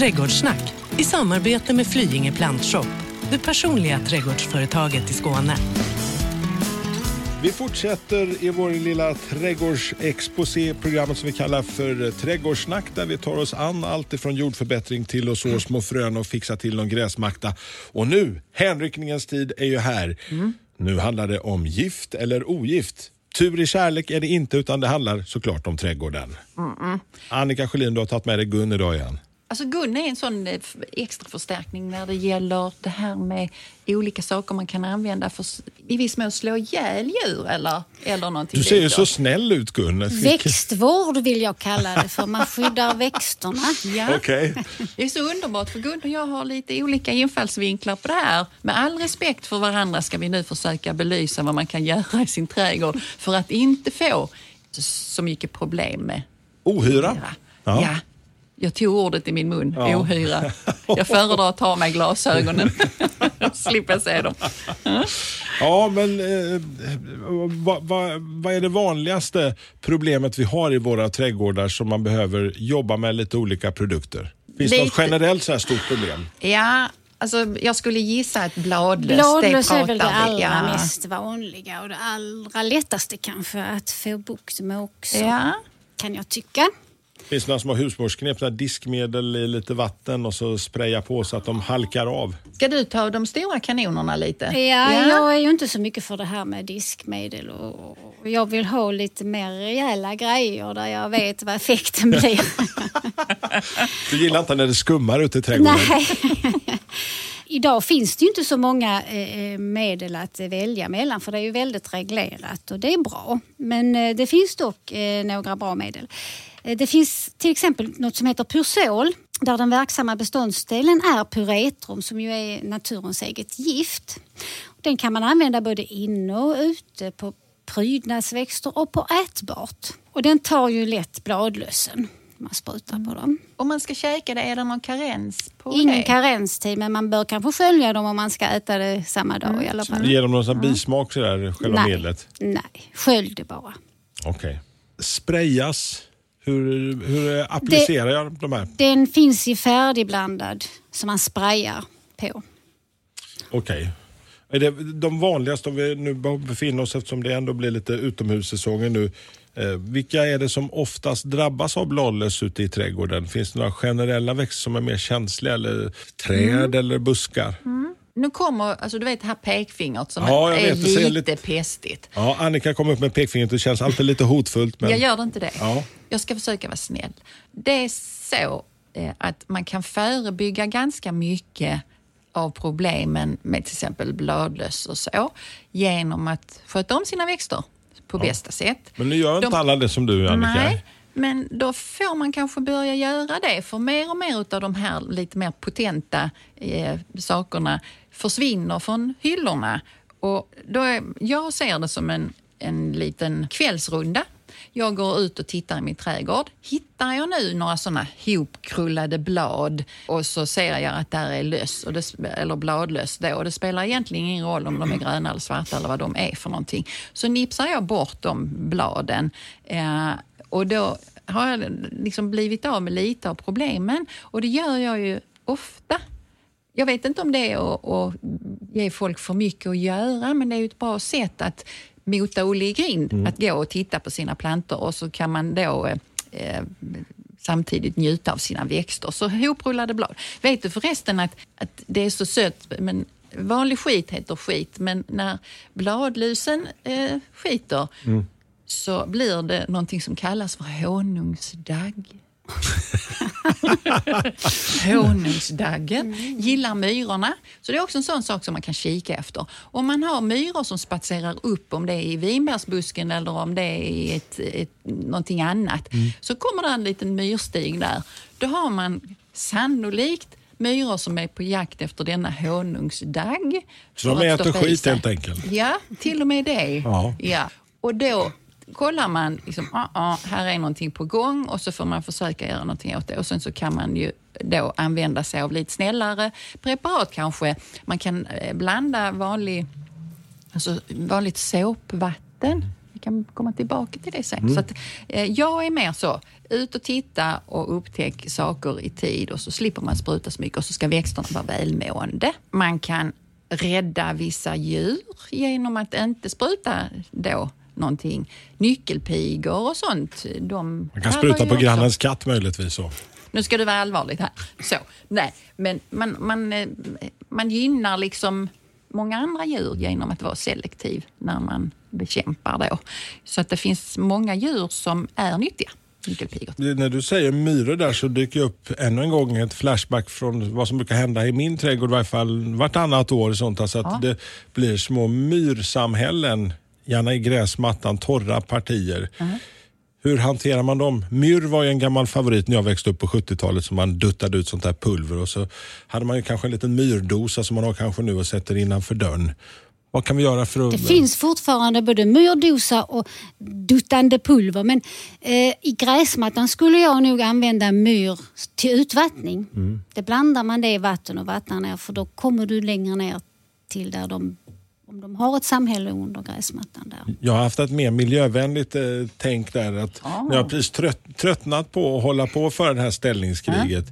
Trädgårdssnack i samarbete med Flyinge Plantshop, det personliga trädgårdsföretaget i Skåne. Vi fortsätter i vår lilla trädgårdsexposé, programmet som vi kallar för Trädgårdssnack där vi tar oss an allt ifrån jordförbättring till att så små frön och fixa till någon gräsmatta. Och nu, hänryckningens tid är ju här. Nu handlar det om gift eller ogift. Tur i kärlek är det inte utan det handlar såklart om trädgården. Annika Sjölin, du har tagit med dig Gun idag igen. Alltså Gun är en sån eh, extra förstärkning när det gäller det här med olika saker man kan använda för i viss mån slå ihjäl djur eller, eller någonting Du ser ju så snäll ut Gun. Växtvård vill jag kalla det för. Man skyddar växterna. Ja, Okej. det är så underbart för Gun och jag har lite olika infallsvinklar på det här. Med all respekt för varandra ska vi nu försöka belysa vad man kan göra i sin trädgård för att inte få så mycket problem med Ohyra. Ja. ja. Jag tog ordet i min mun, Ja. ohyra. Jag föredrar att ta mig glasögonen. Slippa se dem. Ja, men eh, vad, vad, vad är det vanligaste problemet vi har i våra trädgårdar som man behöver jobba med lite olika produkter? Finns det något Lite. generellt så här stort problem? Ja, alltså jag skulle gissa att bladlöss, Bladlöss det är väl det allra ja. mest vanliga och det allra lättaste kanske att få bukt med också. Ja. Kan jag tycka. Finns det några små husmorsknep, diskmedel i lite vatten och så spraya på så att de halkar av? Ska du ta de stora kanonerna lite? Ja, jag är ju inte så mycket för det här med diskmedel och och jag vill ha lite mer rejäla grejer där jag vet vad effekten blir. Du gillar inte när det skummar ute i trädgården? Nej. Idag finns det ju inte så många eh, medel att välja mellan för det är ju väldigt reglerat och det är bra. Men eh, det finns dock eh, några bra medel. Eh, det finns till exempel något som heter Pyrsol där den verksamma beståndsdelen är pyretrum som ju är naturens eget gift. Den kan man använda både inne och ute på prydnadsväxter och på ätbart. Och den tar ju lätt bladlössen. Man sprutar på dem. Om man ska käka det, är det någon karens på Ingen det? karenstid, men man bör kanske skölja dem om man ska äta det samma dag i alla fall. Ger de någon sån här bismak sådär, själva Nej. medlet? Nej, skölj det bara. Okej. Sprayas? Hur, hur applicerar jag de här? Den finns i färdigblandad som man sprayar på. Okej. Är det de vanligaste, om vi nu befinner oss, eftersom det ändå blir lite utomhussäsonger nu, eh, vilka är det som oftast drabbas av bladlöss ute i trädgården? Finns det några generella växter som är mer känsliga, eller träd Mm. eller buskar? Nu kommer, alltså du vet det här pekfingret som Ja, är vet, det lite, lite- pestigt. Ja, Annika kom upp med pekfingret och det känns alltid lite hotfullt. Men... Jag gör det inte det. Ja. Jag ska försöka vara snäll. Det är så eh, att man kan förebygga ganska mycket av problemen med till exempel bladlöss och så genom att sköta om sina växter på bästa sätt. Men nu gör inte De- alla det som du Annika. Nej, men då får man kanske börja göra det för mer och mer av de här lite mer potenta eh, sakerna försvinner från hyllorna. Och då är, jag ser det som en, en liten kvällsrunda. Jag går ut och tittar i min trädgård. Hittar jag nu några såna hopkrullade blad och så ser jag att där är löss, och det, eller bladlöss då. Och det spelar egentligen ingen roll om de är gröna eller svarta eller vad de är för någonting. Så nipsar jag bort de bladen eh, och då har jag liksom blivit av med lite av problemen och det gör jag ju ofta. Jag vet inte om det är att, att ge folk för mycket att göra men det är ju ett bra sätt att mota Olle i grind, att gå och titta på sina plantor och så kan man då eh, eh, samtidigt njuta av sina växter. Så hoprullade blad. Vet du förresten att, att det är så sött, men vanlig skit heter skit, men när bladlusen eh, skiter så blir det någonting som kallas för honungsdagg. Honungsdaggen gillar myrorna. Så det är också en sån sak som man kan kika efter. Om man har myror som spatserar upp, om det är i vinbärsbusken eller om det är i ett, ett, någonting annat, så kommer det en liten myrstig där. Då har man sannolikt myror som är på jakt efter denna honungsdagg. Så de äter skit helt enkelt? Ja, till och med det. Ja. Ja. Och då kollar man, liksom, ah, ah, här är någonting på gång och så får man försöka göra någonting åt det. Och sen så kan man ju då använda sig av lite snällare preparat kanske. Man kan eh, blanda vanlig, alltså vanligt såpvatten kan komma tillbaka till det sen. Så att, eh, jag är mer så, ut och titta och upptäck saker i tid och så slipper man spruta så mycket och så ska växterna vara välmående. Man kan rädda vissa djur genom att inte spruta då någonting. Nyckelpigor och sånt. De Man kan spruta på grannens katt möjligtvis. Så. nu ska det vara allvarligt här. Så, nej, men man, man, eh, man gynnar liksom många andra djur genom att vara selektiv när man bekämpar då. Så att det finns många djur som är nyttiga, När du säger myror där så dyker upp ännu en gång ett flashback från vad som brukar hända i min trädgård i varje fall vartannat år. och Sånt, alltså att Ja. det blir små myrsamhällen, gärna i gräsmattan, torra partier. Hur hanterar man dem? Myrr var ju en gammal favorit när jag växte upp på 70-talet som man duttade ut sånt där pulver och så hade man ju kanske en liten myrdosa som man har kanske nu och sätter innanför dörren. Vad kan vi göra för att... Det finns fortfarande både myrdosa och duttande pulver men eh, i gräsmattan skulle jag nog använda myr till utvattning. Mm. Det blandar man det i vatten och vattnar ner för då kommer du längre ner till där de, om de har ett samhälle under gräsmattan där. Jag har haft ett mer miljövänligt eh, tänk där. Att När jag precis trött, tröttnat på att hålla på för det här ställningskriget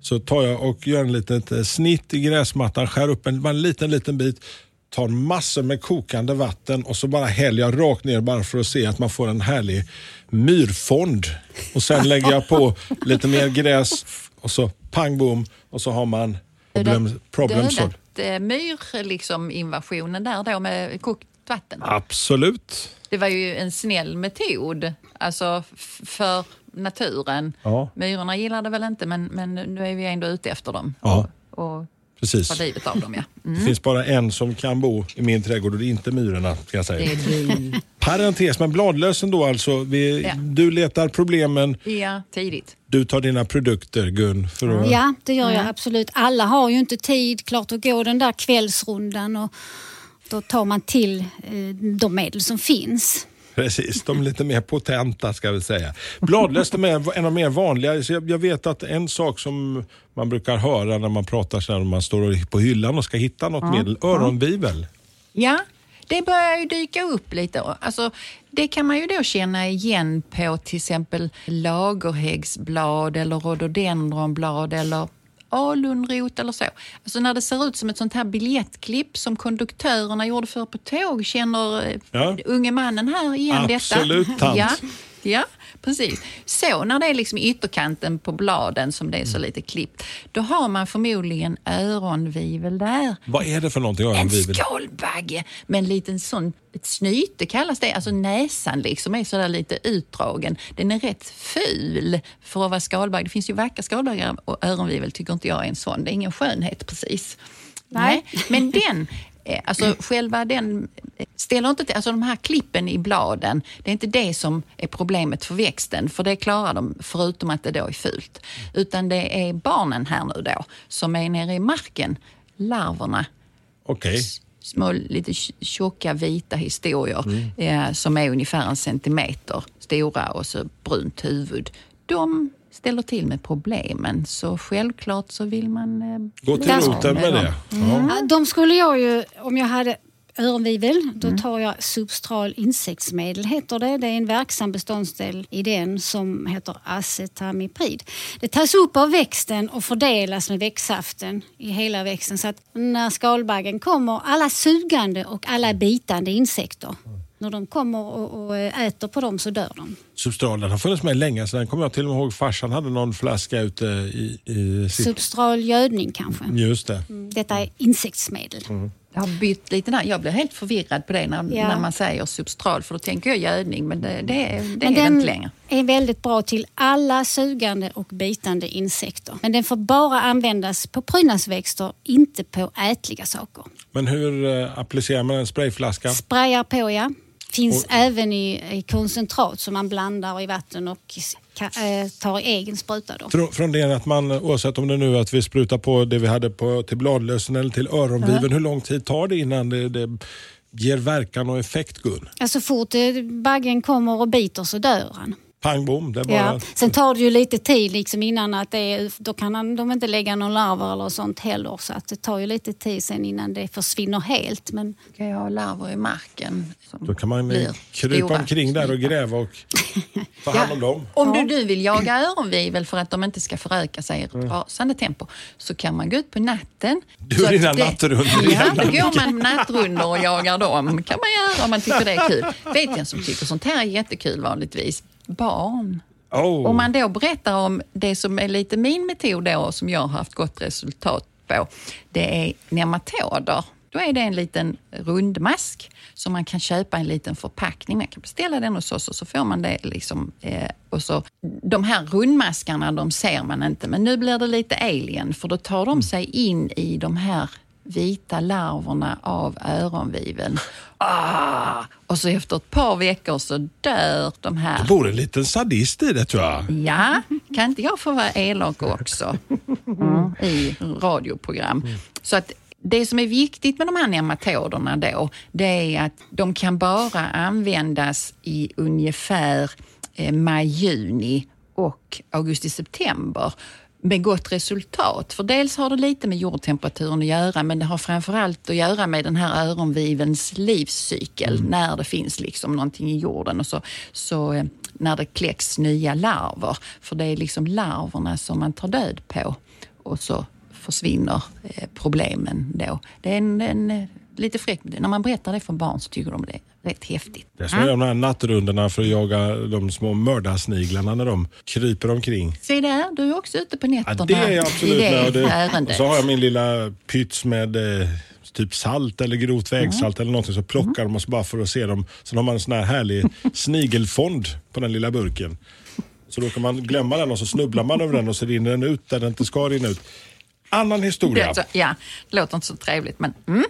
så tar jag och gör en litet eh, snitt i gräsmattan, skär upp en, en liten, liten bit, tar massor med kokande vatten och så bara häller jag rakt ner bara för att se att man får en härlig myrfond. Och sen lägger jag på lite mer gräs och så pang bom och så har man problem, problem. Dödat eh, myr, liksom, invasionen där då med kokt vatten. Absolut. Det var ju en snäll metod alltså för naturen. Ja. Myrorna gillar det väl inte men, men nu är vi ändå ute efter dem Ja. och, och Precis. tar livet av dem. Ja. Mm. Det finns bara en som kan bo i min trädgård och det är inte myrorna. Ska jag Det säga. Parentes, men bladlösen då alltså. Vi, Ja. Du letar problemen, Ja, tidigt. du tar dina produkter Gun. För att, Ja, det gör jag absolut. Alla har ju inte tid klart att gå den där kvällsrundan och då tar man till eh, de medel som finns. Precis, de är lite mer potenta ska vi säga. Bladlöst är en av de mer vanliga. Så jag, jag vet att en sak som man brukar höra när man pratar så om man står på hyllan och ska hitta något medel, öronvivel. Ja, det börjar ju dyka upp lite. Alltså, det kan man ju då känna igen på till exempel lagerhäggsblad eller rhododendronblad eller alunrot eller så. Alltså när det ser ut som ett sånt här biljettklipp som konduktörerna gjorde för på tåg. Känner eh, Ja. unge mannen här igen Absolut, detta? tant. Ja, ja, precis. Så när det är liksom ytterkanten på bladen som det är så Mm. lite klippt, då har man förmodligen öronvivel där. Vad är det för någonting En skålbagge med en liten sån, ett snyte kallas det. Alltså näsan liksom är sådär lite utdragen. Den är rätt ful för att vara skalbagge. Det finns ju vackra skalbaggar och öronvivel tycker inte jag är en sån. Det är ingen skönhet precis. Nej. Men den, alltså själva den eh, ställer inte till, alltså de här klippen i bladen, det är inte det som är problemet för växten, för det klarar de förutom att det då är fult. Utan det är barnen här nu då som är nere i marken, larverna Okej. små lite tj- tjocka vita historier eh, som är ungefär en centimeter stora och så brunt huvud. De ställer till med problemen så självklart så vill man... Eh, Gå till roten med det. Ja. Ja, De skulle jag ju, om jag hade öronvivel, då tar jag substral insektsmedel heter det. Det är en verksam beståndsdel i den som heter acetamiprid. Det tas upp av växten och fördelas med växtsaften i hela växten så att när skalbaggen kommer, alla sugande och alla bitande insekter, när de kommer och, och äter på dem så dör de. Substralen har funnits med länge så den kommer jag till och med ihåg farsan hade någon flaska ute i, i sitt... Substral gödning kanske. Just det. Detta är insektsmedel. Jag har bytt lite där. Jag blir helt förvirrad på det när, Ja. när man säger substral för då tänker jag gödning men det, det, det är Men det inte den längre. är väldigt bra till alla sugande och bitande insekter. Men den får bara användas på prydnadsväxter, inte på ätliga saker. Men hur eh, applicerar man en sprayflaska? Sprayar på ja. Finns Och- även i, i koncentrat som man blandar i vatten och ka, eh, tar egen spruta. Då. Från, det att man, oavsett om det nu är att vi sprutar på det vi hade på, till bladlösen eller till öronviven, hur lång tid tar det innan det, det ger verkan och effekt Gun? Så fort eh, baggen kommer och biter så dör han. Pang bom. Det bara... Ja. Sen tar det ju lite tid liksom innan att det är, då kan de inte lägga någon larver eller sånt heller. Så att det tar ju lite tid sen innan det försvinner helt. Men... Kan jag ha larver i marken? Då kan man krypa stora. omkring där och gräva och ta hand om ja. dem. Om du nu vill jaga öronvivel för att de inte ska föröka sig i ett mm. rasande tempo så kan man gå ut på natten. Du och dina nattrundor. Ja, då går man nattrundor och jagar dem. kan man göra om man tycker det är kul. Vet jag som tycker sånt här är jättekul vanligtvis? Barn. Oh. Om man då berättar om det som är lite min metod då, som jag har haft gott resultat på, det är nematoder. Då är det en liten rundmask som man kan köpa en liten förpackning. Man kan beställa den hos oss och så får man det. Liksom, eh, och så, de här rundmaskarna de ser man inte, men nu blir det lite alien för då tar de sig in i de här vita larverna av öronviveln. Ah! Och så efter ett par veckor så dör de här. Det bor en liten sadist i det tror jag. Ja, kan inte jag få vara elak också mm, i radioprogram? Så att det som är viktigt med de här nematoderna då, det är att de kan bara användas i ungefär eh, maj-juni och augusti-september med gott resultat. För dels har det lite med jordtemperaturen att göra men det har framförallt att göra med den här öronvivens livscykel. Mm. När det finns liksom någonting i jorden och så, så eh, när det kläcks nya larver. För det är liksom larverna som man tar död på och så försvinner eh, problemen då. Det är en, en lite fräckt. När man berättar det för barn så tycker de det rätt häftigt. Det är som mm. de här nattrundorna för att jaga de små mördarsniglarna när de kryper omkring. Se där, du är också ute på nätterna. Ja, det är jag absolut. I det med. Och så har jag min lilla pyts med eh, typ salt eller grovt vägsalt mm. eller någonting så plockar mm. de oss bara för att se dem. Sen har man en sån här härlig snigelfond på den lilla burken. Så då kan man glömma den och så snubblar man över den och så rinner den ut där den inte ska rinna ut. Annan historia. Det, ja, det låter inte så trevligt men... Mm.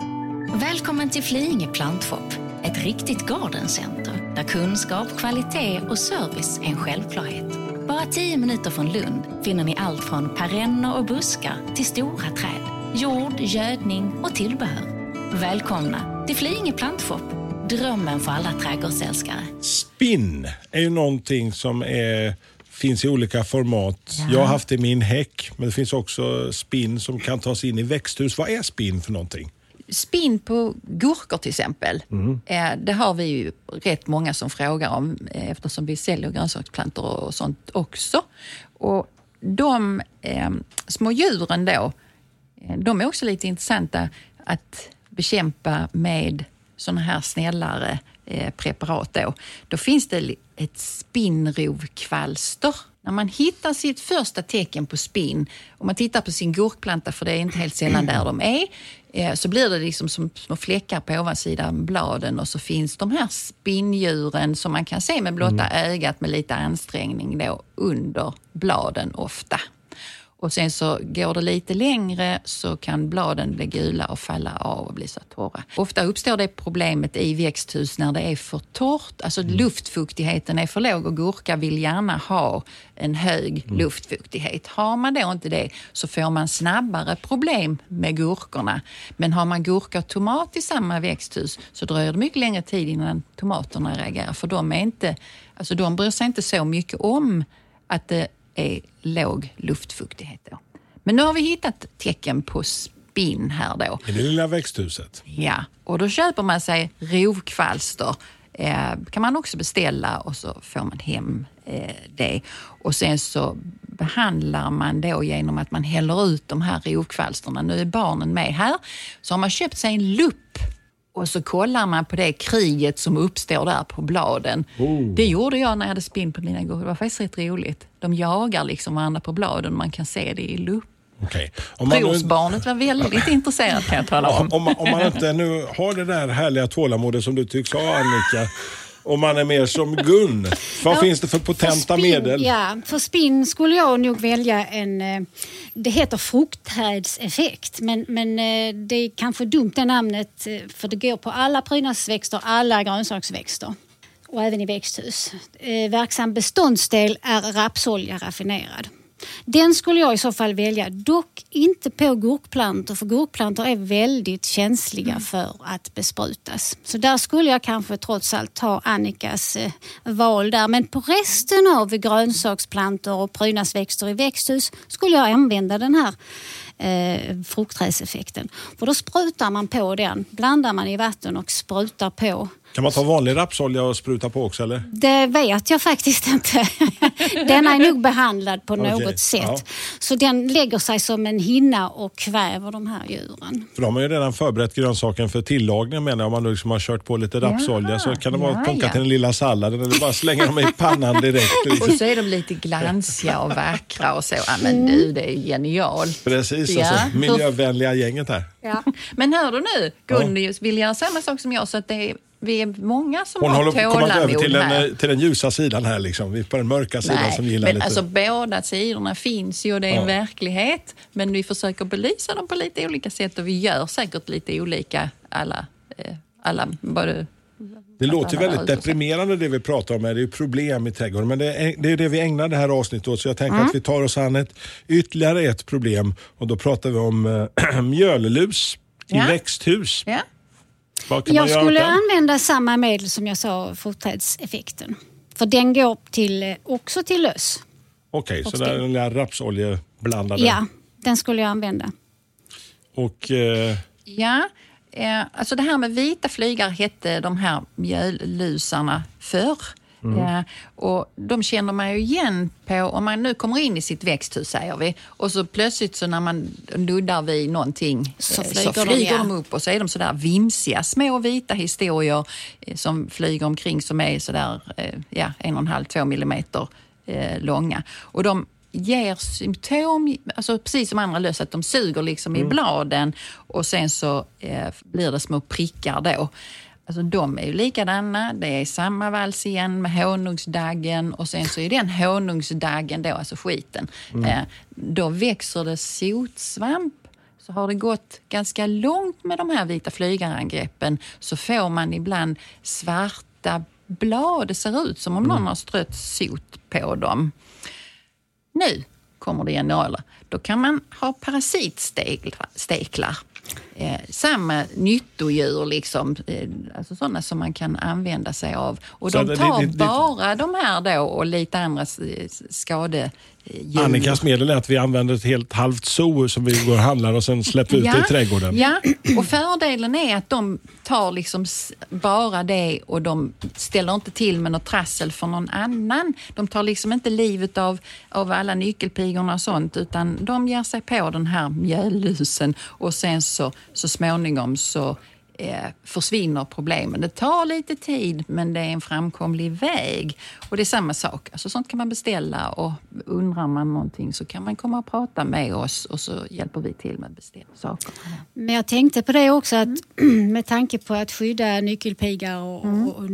Välkommen till Flyinge plantshop. Ett riktigt gardencenter där kunskap, kvalitet och service är en självklarhet. Bara tio minuter från Lund finner ni allt från perenner och buskar till stora träd, jord, gödning och tillbehör. Välkomna till Flyinge plantshop. Drömmen för alla trädgårdsälskare. Spinn är ju någonting som är finns i olika format. Ja. Jag har haft det i min häck, men det finns också spinn som kan tas in i växthus. Vad är spinn för någonting? Spinn på gurkor till exempel, mm. det har vi ju rätt många som frågar om eh, eftersom vi säljer grönsaksplantor och sånt också. Och de eh, små djuren då, eh, de är också lite intressanta att bekämpa med sådana här snällare eh, preparat. Då. då finns det ett spinnrovkvalster. När man hittar sitt första tecken på spinn, om man tittar på sin gurkplanta, för det är inte helt sällan där de är, eh, så blir det liksom som små fläckar på ovansidan bladen och så finns de här spinndjuren som man kan se med blotta mm. ögat med lite ansträngning då under bladen ofta. Och sen så går det lite längre så kan bladen bli gula och falla av och bli så torra. Ofta uppstår det problemet i växthus när det är för torrt, alltså mm. luftfuktigheten är för låg och gurka vill gärna ha en hög mm. luftfuktighet. Har man då inte det så får man snabbare problem med gurkorna. Men har man gurka och tomat i samma växthus så dröjer det mycket längre tid innan tomaterna reagerar för de, är inte, alltså de bryr sig inte så mycket om att det är låg luftfuktighet. Då. Men nu har vi hittat tecken på spinn här då. I det lilla växthuset? Ja, och då köper man sig rovkvalster. Eh, kan man också beställa och så får man hem eh, det. Och sen så behandlar man då genom att man häller ut de här rovkvalsterna. Nu är barnen med här. Så har man köpt sig en lupp och så kollar man på det kriget som uppstår där på bladen. Oh. Det gjorde jag när jag hade spinn på mina gurkor. Det var faktiskt rätt roligt. De jagar liksom varandra på bladen man kan se det i lupp. Okay. Brorsbarnet var väldigt intresserad kan jag tala om. Om man, om man inte nu har det där härliga tålamodet som du tycks ha Annika, om man är mer som Gun. Vad ja, finns det för potenta för spin, medel? Ja, för spinn skulle jag nog välja en... Eh, det heter fruktträdseffekt, men, men eh, det är kanske dumt det namnet eh, för det går på alla prydnadsväxter, alla grönsaksväxter och även i växthus. Verksam beståndsdel är rapsolja raffinerad. Den skulle jag i så fall välja. Dock inte på gurkplantor för gurkplantor är väldigt känsliga Mm. för att besprutas. Så där skulle jag kanske trots allt ta Annikas eh, val där. Men på resten av grönsaksplantor och prydnadsväxter i växthus skulle jag använda den här eh, fruktträdseffekten. För då sprutar man på den, blandar man i vatten och sprutar på. Kan man ta vanlig rapsolja och spruta på också eller? Det vet jag faktiskt inte. Den är nog behandlad på något sätt. ja. Så den lägger sig som en hinna och kväver de här djuren. För då har man ju redan förberett grönsaken för tillagning menar jag. Om man nu liksom har kört på lite rapsolja så kan det vara ja, ja. till den lilla salladen eller bara slänga dem i pannan direkt. Och Liksom. så är de lite glansiga och vackra och så. Ja, men du, det är genialt. Precis, Ja. alltså, miljövänliga gänget här. Men hör du nu, Gunny vill göra samma sak som jag så att det är, vi är många som Hon har håller kommit över tålamod till den, här. eh, till den ljusa sidan här. Liksom. Vi är på den mörka sidan som gillar men lite... alltså båda sidorna finns ju och det är en Ja. verklighet. Men vi försöker belysa dem på lite olika sätt och vi gör säkert lite olika alla, eh, alla både Det låter väldigt deprimerande det vi pratar om. här. Det är ju problem i trädgården. Men det är, det är det vi ägnar det här avsnittet åt. Så jag tänker Mm. att vi tar oss an ett, ytterligare ett problem. Och då pratar vi om äh, mjöllus i Ja. växthus. Ja. Jag skulle använda samma medel som jag sa, fruktträdseffekten. För den går till, eh, också till löss. Okej, så och där den där rapsoljeblandade. Ja, den skulle jag använda. Och eh, Ja, eh, alltså det här med vita flygare hette de här mjöllusarna förr. Ja, och de känner man ju igen på, om man nu kommer in i sitt växthus säger vi, och så plötsligt så när man nuddar vid någonting Så eh, flyger så de, flyger ja. de upp och så är de sådär vimsiga, små vita historier eh, som flyger omkring som är sådär eh, ja, en och en halv, två millimeter eh, långa. Och de ger symptom, alltså precis som andra löss, att de suger liksom i bladen och sen så eh, blir det små prickar då. Alltså de är ju likadana, det är samma vals igen med honungsdaggen och sen så är den honungsdaggen då, alltså skiten, eh, då växer det sotsvamp så har det gått ganska långt med de här vita flygarangreppen så får man ibland svarta blad. Det ser ut som om någon har strött sot på dem. Nu kommer det generaler. Då kan man ha parasitsteklar. Eh, samma nyttodjur, liksom, eh, alltså sådana som man kan använda sig av. Och Så de tar det- det- bara de här då och lite andra eh, skadedjur. Annikas medel är att vi använder ett helt halvt zoo som vi går och handlar och sen släpper ut det i trädgården. Ja, och fördelen är att de tar liksom bara det och de ställer inte till med något trassel för någon annan. De tar liksom inte livet av, av alla nyckelpigorna och sånt utan de ger sig på den här mjöllusen och sen så, så småningom så eh, försvinner problemen. Det tar lite tid men det är en framkomlig väg. Och det är samma sak. Alltså, sånt kan man beställa och undrar man någonting så kan man komma och prata med oss och så hjälper vi till med att beställa saker. Men jag tänkte på det också att med tanke på att skydda nyckelpigor och, och, och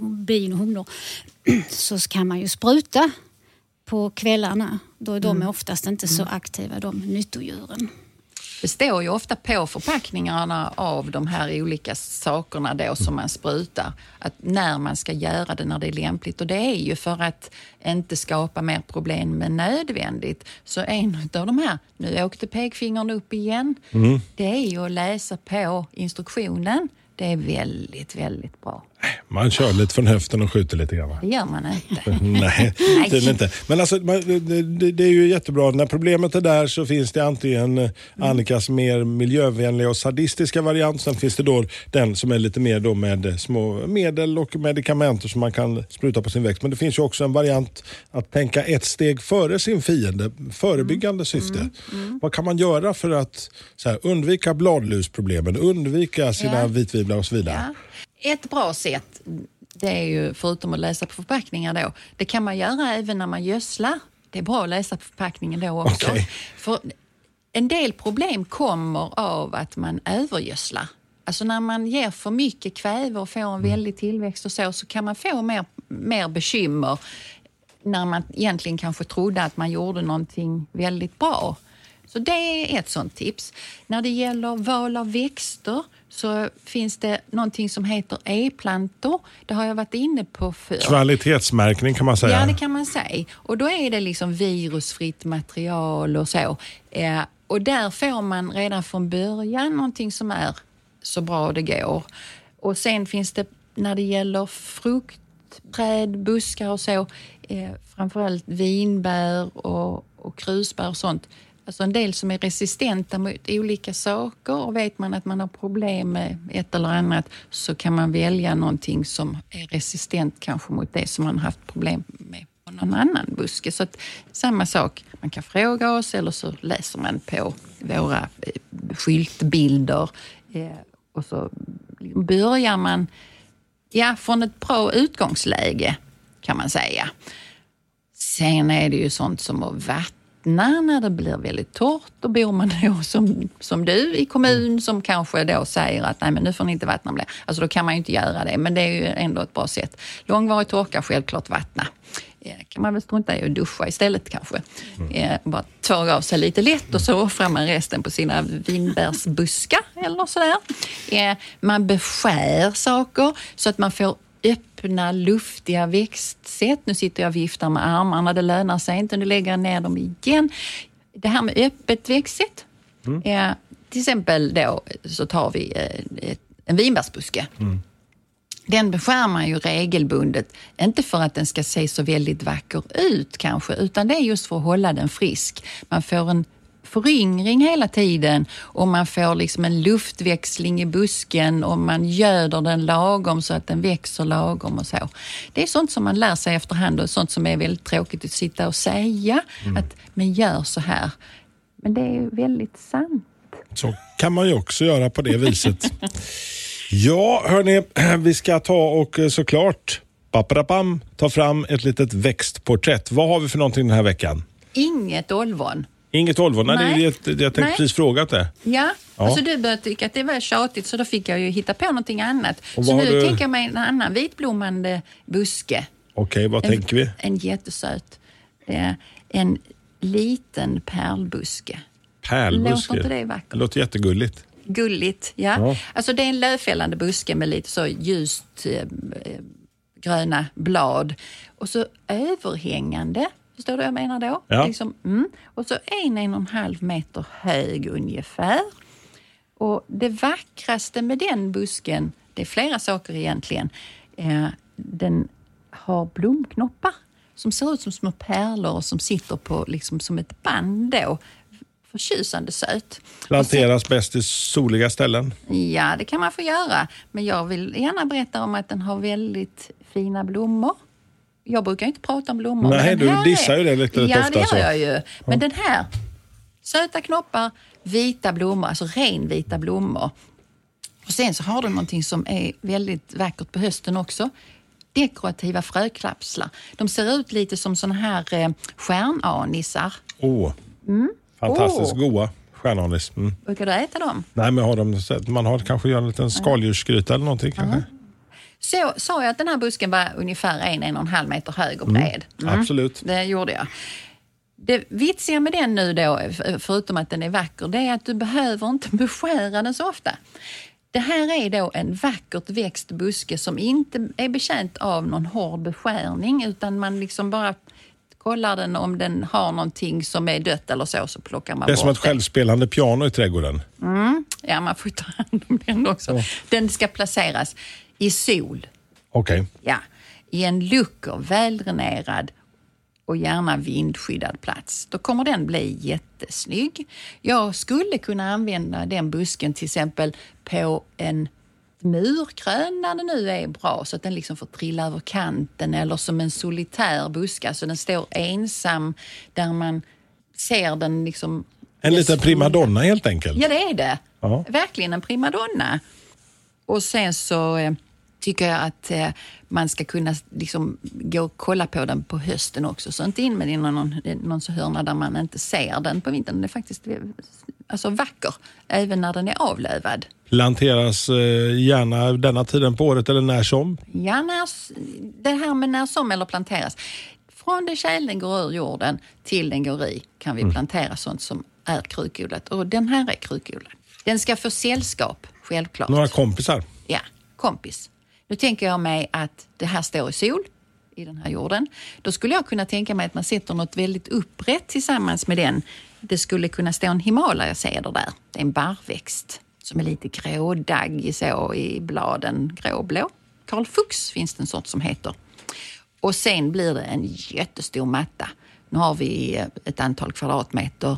bin och humlor så kan man ju spruta på kvällarna. Då är de oftast inte så aktiva, de nyttodjuren. Det står ju ofta på förpackningarna av de här olika sakerna då som man sprutar, att när man ska göra det, när det är lämpligt. Och det är ju för att inte skapa mer problem än nödvändigt. Så en av de här, nu åkte pekfingern upp igen, det är ju att läsa på instruktionen. Det är väldigt, väldigt bra. Man kör lite från höften och skjuter lite grann. Det gör man inte. Nej, tydligen inte. Men alltså, det, är ju jättebra. När problemet är där så finns det antingen eh, Annikas mer miljövänliga och sadistiska variant. Sen finns det då den som är lite mer då med eh, små medel och medikamenter som man kan spruta på sin växt. Men det finns ju också en variant att tänka ett steg före sin fiende. Förebyggande syfte. Vad kan man göra för att här, undvika bladlusproblemen, undvika sina Ja. vitvivlar och så vidare? Ja. Ett bra sätt, det är ju förutom att läsa på förpackningar då, det kan man göra även när man gödslar. Det är bra att läsa på förpackningen då också. Okej. För en del problem kommer av att man övergödslar. Alltså när man ger för mycket kväve och får en väldig tillväxt och så, så kan man få mer, mer bekymmer när man egentligen kanske trodde att man gjorde någonting väldigt bra. Så det är ett sånt tips. När det gäller val av växter så finns det någonting som heter e-plantor. Det har jag varit inne på förr. Kvalitetsmärkning kan man säga. Ja, det kan man säga. Och då är det liksom virusfritt material och så. Eh, och där får man redan från början någonting som är så bra det går. Och sen finns det när det gäller fruktträd, buskar och så, eh, framförallt vinbär och, och krusbär och sånt. Alltså en del som är resistenta mot olika saker och vet man att man har problem med ett eller annat så kan man välja någonting som är resistent kanske mot det som man har haft problem med på någon annan buske. Så att, samma sak, man kan fråga oss eller så läser man på våra eh, skyltbilder eh, och så börjar man ja, från ett bra utgångsläge kan man säga. Sen är det ju sånt som att vattna när det blir väldigt torrt. Då bor man då som, som du i kommun som kanske då säger att nej men nu får ni inte vattna mer. Alltså då kan man ju inte göra det, men det är ju ändå ett bra sätt. Långvarig torka, självklart vattna. Kan man väl strunta i att duscha istället kanske. Mm. Bara tvåga av sig lite lätt och så offrar man resten på sina vinbärsbuskar eller sådär. Eh, man beskär saker så att man får öppna, luftiga växtsätt. Nu sitter jag och viftar med armarna, det lönar sig inte. Nu lägger jag ner dem igen. Det här med öppet växtsätt. Mm. Ja, till exempel då så tar vi eh, en vinbärsbuske. Mm. Den beskär man ju regelbundet, inte för att den ska se så väldigt vacker ut kanske, utan det är just för att hålla den frisk. Man får en föryngring hela tiden och man får liksom en luftväxling i busken och man göder den lagom så att den växer lagom och så. Det är sånt som man lär sig efterhand och sånt som är väldigt tråkigt att sitta och säga. Mm. Att men gör så här. Men det är väldigt sant. Så kan man ju också göra på det viset. ja, hörni, vi ska ta och eh, såklart ta fram ett litet växtporträtt. Vad har vi för någonting den här veckan? Inget olvon. Inget Volvo? Nej, Nej. Det, jag tänkte Nej. precis frågat det. Ja, ja. Alltså du började tycka att det var tjatigt så då fick jag ju hitta på någonting annat. Så nu du... tänker jag mig en annan vitblommande buske. Okej, okay, vad en, tänker vi? En jättesöt. En liten pärlbuske. Pärlbuske? Låter inte det vackert? Det låter jättegulligt. Gulligt, ja. ja. Alltså det är en lövfällande buske med lite så ljust eh, gröna blad och så överhängande Förstår du vad jag menar då? Ja. Liksom, mm. Och så en, en och en halv meter hög ungefär. Och det vackraste med den busken, det är flera saker egentligen. Eh, den har blomknoppar som ser ut som små pärlor som sitter på liksom som ett band då. Förtjusande söt. Planteras sen, bäst i soliga ställen? Ja, det kan man få göra. Men jag vill gärna berätta om att den har väldigt fina blommor jag brukar inte prata om blommor. Nej, du dissar ju det lite, lite ja, ofta. Ja, det gör jag ju. Men ja. den här, söta knoppar, vita blommor, alltså renvita blommor. Och Sen så har du någonting som är väldigt vackert på hösten också. Dekorativa frökapslar. De ser ut lite som såna här eh, stjärnanisar. Åh, oh. mm. fantastiskt oh. goda stjärnanis. Mm. Brukar du äta dem? Nej, men har de, man har kanske gör en liten skaldjursgryta eller någonting. Kanske. Så sa jag att den här busken var ungefär en, en och en halv meter hög och mm. bred. Mm. Absolut. Det gjorde jag. Det vitsiga med den nu då, förutom att den är vacker, det är att du behöver inte beskära den så ofta. Det här är då en vackert växt buske som inte är bekänt av någon hård beskärning utan man liksom bara kollar den om den har någonting som är dött eller så, så plockar man bort det. är som ett självspelande piano i trädgården. Mm. Ja, man får ta hand om den också. Ja. Den ska placeras i sol. Okej. Okay. Ja, i en lucker, väldränerad och gärna vindskyddad plats. Då kommer den bli jättesnygg. Jag skulle kunna använda den busken till exempel på en murkrön när det nu är bra så att den liksom får trilla över kanten eller som en solitär buske, alltså den står ensam där man ser den liksom... En liten primadonna helt enkelt? Ja, det är det. Ja. Verkligen en primadonna. Och sen så eh, tycker jag att eh, man ska kunna liksom gå och kolla på den på hösten också. Så inte in med den i någon, någon hörna där man inte ser den på vintern. Den är faktiskt eh, alltså, vacker, även när den är avlövad. Planteras eh, gärna denna tiden på året eller när som? Ja, när, det här med när som eller planteras. från det tjälen går ur jorden till den går i kan vi plantera sånt som är krukodlat. Och den här är krukodlad. Den ska få sällskap, självklart. Några kompisar. Ja, kompis. Nu tänker jag mig att det här står i sol i den här jorden. Då skulle jag kunna tänka mig att man sätter något väldigt upprätt tillsammans med den. Det skulle kunna stå en Himalayaseder där. Det är en barrväxt som är lite grådaggig så i bladen, gråblå. Karl Fuchs finns det en sort som heter. Och sen blir det en jättestor matta. Nu har vi eh, ett antal kvadratmeter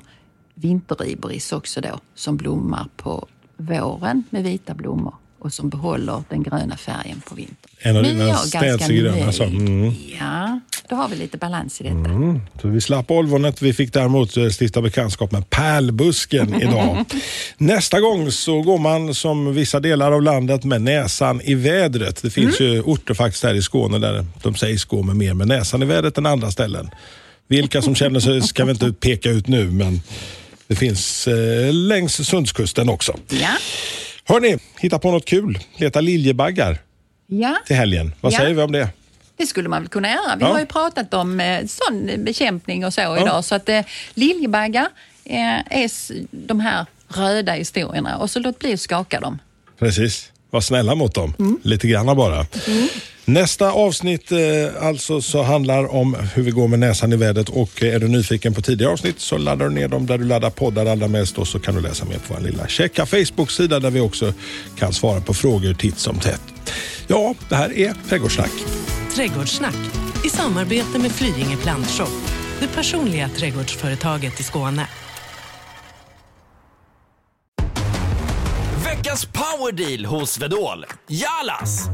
vinteribris också då som blommar på våren med vita blommor och som behåller den gröna färgen på vintern. En av dina städsegröna, alltså. Mm. Ja, då har vi lite balans i detta. Mm. Så vi slapp olvonet. Vi fick däremot eh, stifta bekantskap med pärlbusken idag. Nästa gång så går man som vissa delar av landet med näsan i vädret. Det finns Mm. ju orter faktiskt här i Skåne där de sägs gå med mer med näsan i vädret än andra ställen. Vilka som känner sig ska vi inte peka ut nu, men det finns eh, längs Sundskusten också. Ja, Hörni, hitta på något kul. Leta liljebaggar ja, till helgen. Vad Ja. säger vi om det? det skulle man väl kunna göra. Vi Ja. har ju pratat om eh, sån bekämpning och så idag. Så att eh, liljebaggar eh, är de här röda historierna och så låt bli att skaka dem. Precis. Var snälla mot dem. Mm. Lite granna bara. Nästa avsnitt eh, alltså så handlar om hur vi går med näsan i vädret och eh, är du nyfiken på tidigare avsnitt så laddar du ner dem där du laddar poddar allra mest och så kan du läsa mer på vår lilla checka Facebook-sida där vi också kan svara på frågor titt som tätt. Ja, det här är Trädgårdssnack. Trädgårdssnack i samarbete med Flyinge Plantshop. Det personliga trädgårdsföretaget i Skåne. Veckans powerdeal hos Vedol. Jalas!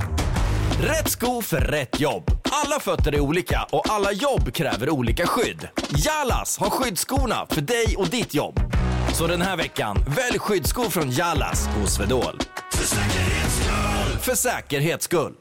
Rätt sko för rätt jobb. Alla fötter är olika och alla jobb kräver olika skydd. Jalas har skyddsskorna för dig och ditt jobb. Så den här veckan, välj skyddsskor från Jalas hos Vedol. För säkerhets skull! För säkerhets skull.